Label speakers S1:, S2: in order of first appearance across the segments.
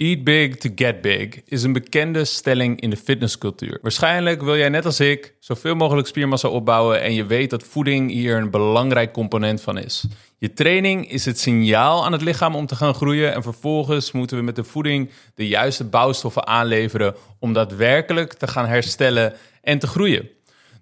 S1: Eat big to get big is een bekende stelling in de fitnesscultuur. Waarschijnlijk wil jij net als ik zoveel mogelijk spiermassa opbouwen en je weet dat voeding hier een belangrijk component van is. Je training is het signaal aan het lichaam om te gaan groeien en vervolgens moeten we met de voeding de juiste bouwstoffen aanleveren om daadwerkelijk te gaan herstellen en te groeien.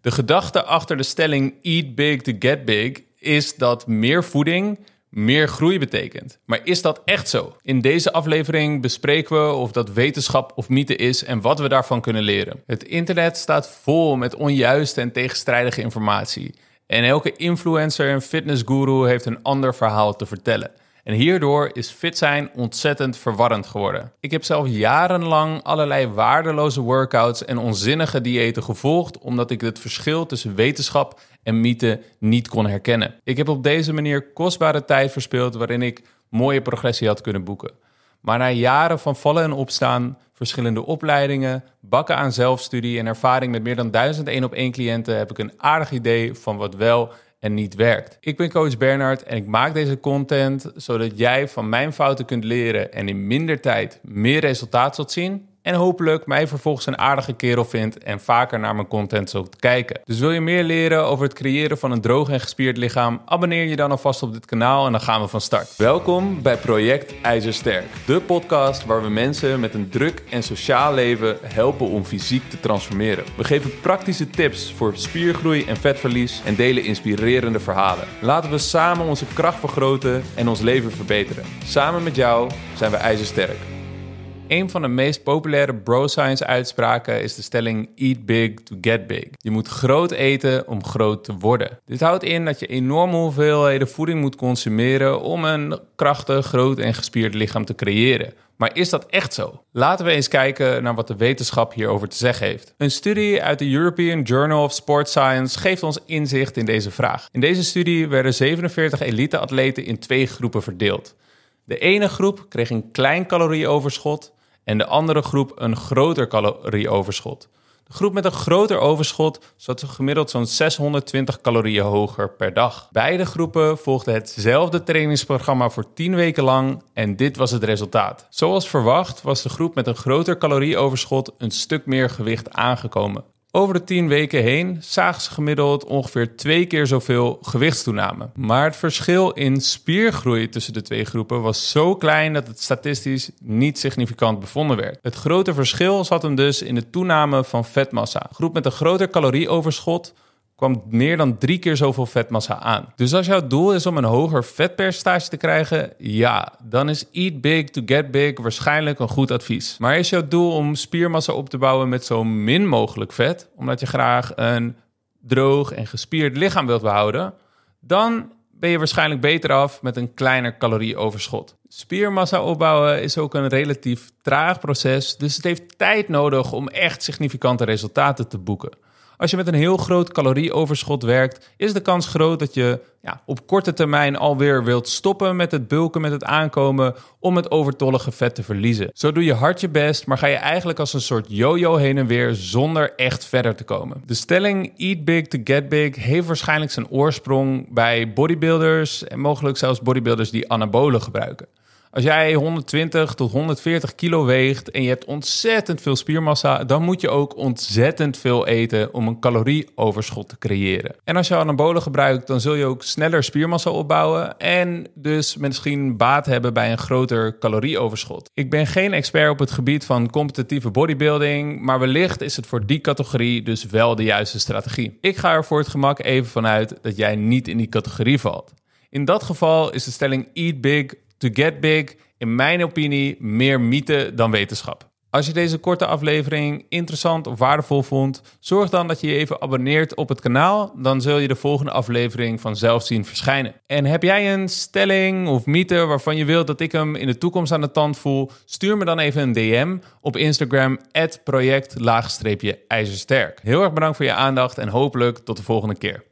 S1: De gedachte achter de stelling eat big to get big is dat meer voeding meer groei betekent. Maar is dat echt zo? In deze aflevering bespreken we of dat wetenschap of mythe is en wat we daarvan kunnen leren. Het internet staat vol met onjuiste en tegenstrijdige informatie. En elke influencer en fitnessguru heeft een ander verhaal te vertellen. En hierdoor is fit zijn ontzettend verwarrend geworden. Ik heb zelf jarenlang allerlei waardeloze workouts en onzinnige diëten gevolgd, omdat ik het verschil tussen wetenschap en mythe niet kon herkennen. Ik heb op deze manier kostbare tijd verspeeld waarin ik mooie progressie had kunnen boeken. Maar na jaren van vallen en opstaan, verschillende opleidingen, bakken aan zelfstudie en ervaring met meer dan duizend één op één cliënten heb ik een aardig idee van wat wel en niet werkt. Ik ben coach Bernard en ik maak deze content zodat jij van mijn fouten kunt leren en in minder tijd meer resultaat zult zien en hopelijk mij vervolgens een aardige kerel vindt en vaker naar mijn content zult kijken. Dus wil je meer leren over het creëren van een droog en gespierd lichaam? Abonneer je dan alvast op dit kanaal en dan gaan we van start. Welkom bij Project IJzersterk, de podcast waar we mensen met een druk en sociaal leven helpen om fysiek te transformeren. We geven praktische tips voor spiergroei en vetverlies en delen inspirerende verhalen. Laten we samen onze kracht vergroten en ons leven verbeteren. Samen met jou zijn we ijzersterk. Een van de meest populaire bro-science uitspraken is de stelling eat big to get big. Je moet groot eten om groot te worden. Dit houdt in dat je enorme hoeveelheden voeding moet consumeren om een krachtig, groot en gespierd lichaam te creëren. Maar is dat echt zo? Laten we eens kijken naar wat de wetenschap hierover te zeggen heeft. Een studie uit de European Journal of Sport Science geeft ons inzicht in deze vraag. In deze studie werden 47 elite-atleten in twee groepen verdeeld. De ene groep kreeg een klein calorieoverschot en de andere groep een groter calorieoverschot. De groep met een groter overschot zat gemiddeld zo'n 620 calorieën hoger per dag. Beide groepen volgden hetzelfde trainingsprogramma voor 10 weken lang en dit was het resultaat. Zoals verwacht was de groep met een groter calorieoverschot een stuk meer gewicht aangekomen. Over de 10 weken heen zagen ze gemiddeld ongeveer twee keer zoveel gewichtstoename. Maar het verschil in spiergroei tussen de twee groepen was zo klein dat het statistisch niet significant bevonden werd. Het grote verschil zat hem dus in de toename van vetmassa. Groep met een groter calorieoverschot kwam meer dan drie keer zoveel vetmassa aan. Dus als jouw doel is om een hoger vetpercentage te krijgen, ja, dan is eat big to get big waarschijnlijk een goed advies. Maar is jouw doel om spiermassa op te bouwen met zo min mogelijk vet, omdat je graag een droog en gespierd lichaam wilt behouden, dan ben je waarschijnlijk beter af met een kleiner calorieoverschot. Spiermassa opbouwen is ook een relatief traag proces, dus het heeft tijd nodig om echt significante resultaten te boeken. Als je met een heel groot calorieoverschot werkt, is de kans groot dat je ja, op korte termijn alweer wilt stoppen met het bulken, met het aankomen, om het overtollige vet te verliezen. Zo doe je hard je best, maar ga je eigenlijk als een soort yo-yo heen en weer zonder echt verder te komen. De stelling eat big to get big heeft waarschijnlijk zijn oorsprong bij bodybuilders en mogelijk zelfs bodybuilders die anabolen gebruiken. Als jij 120 tot 140 kilo weegt en je hebt ontzettend veel spiermassa, dan moet je ook ontzettend veel eten om een calorieoverschot te creëren. En als je anabolen gebruikt, dan zul je ook sneller spiermassa opbouwen en dus misschien baat hebben bij een groter calorieoverschot. Ik ben geen expert op het gebied van competitieve bodybuilding, maar wellicht is het voor die categorie dus wel de juiste strategie. Ik ga er voor het gemak even vanuit dat jij niet in die categorie valt. In dat geval is de stelling eat big to get big, in mijn opinie, meer mythe dan wetenschap. Als je deze korte aflevering interessant of waardevol vond, zorg dan dat je je even abonneert op het kanaal. Dan zul je de volgende aflevering vanzelf zien verschijnen. En heb jij een stelling of mythe waarvan je wilt dat ik hem in de toekomst aan de tand voel? Stuur me dan even een DM op Instagram, project-ijzersterk. Heel erg bedankt voor je aandacht en hopelijk tot de volgende keer.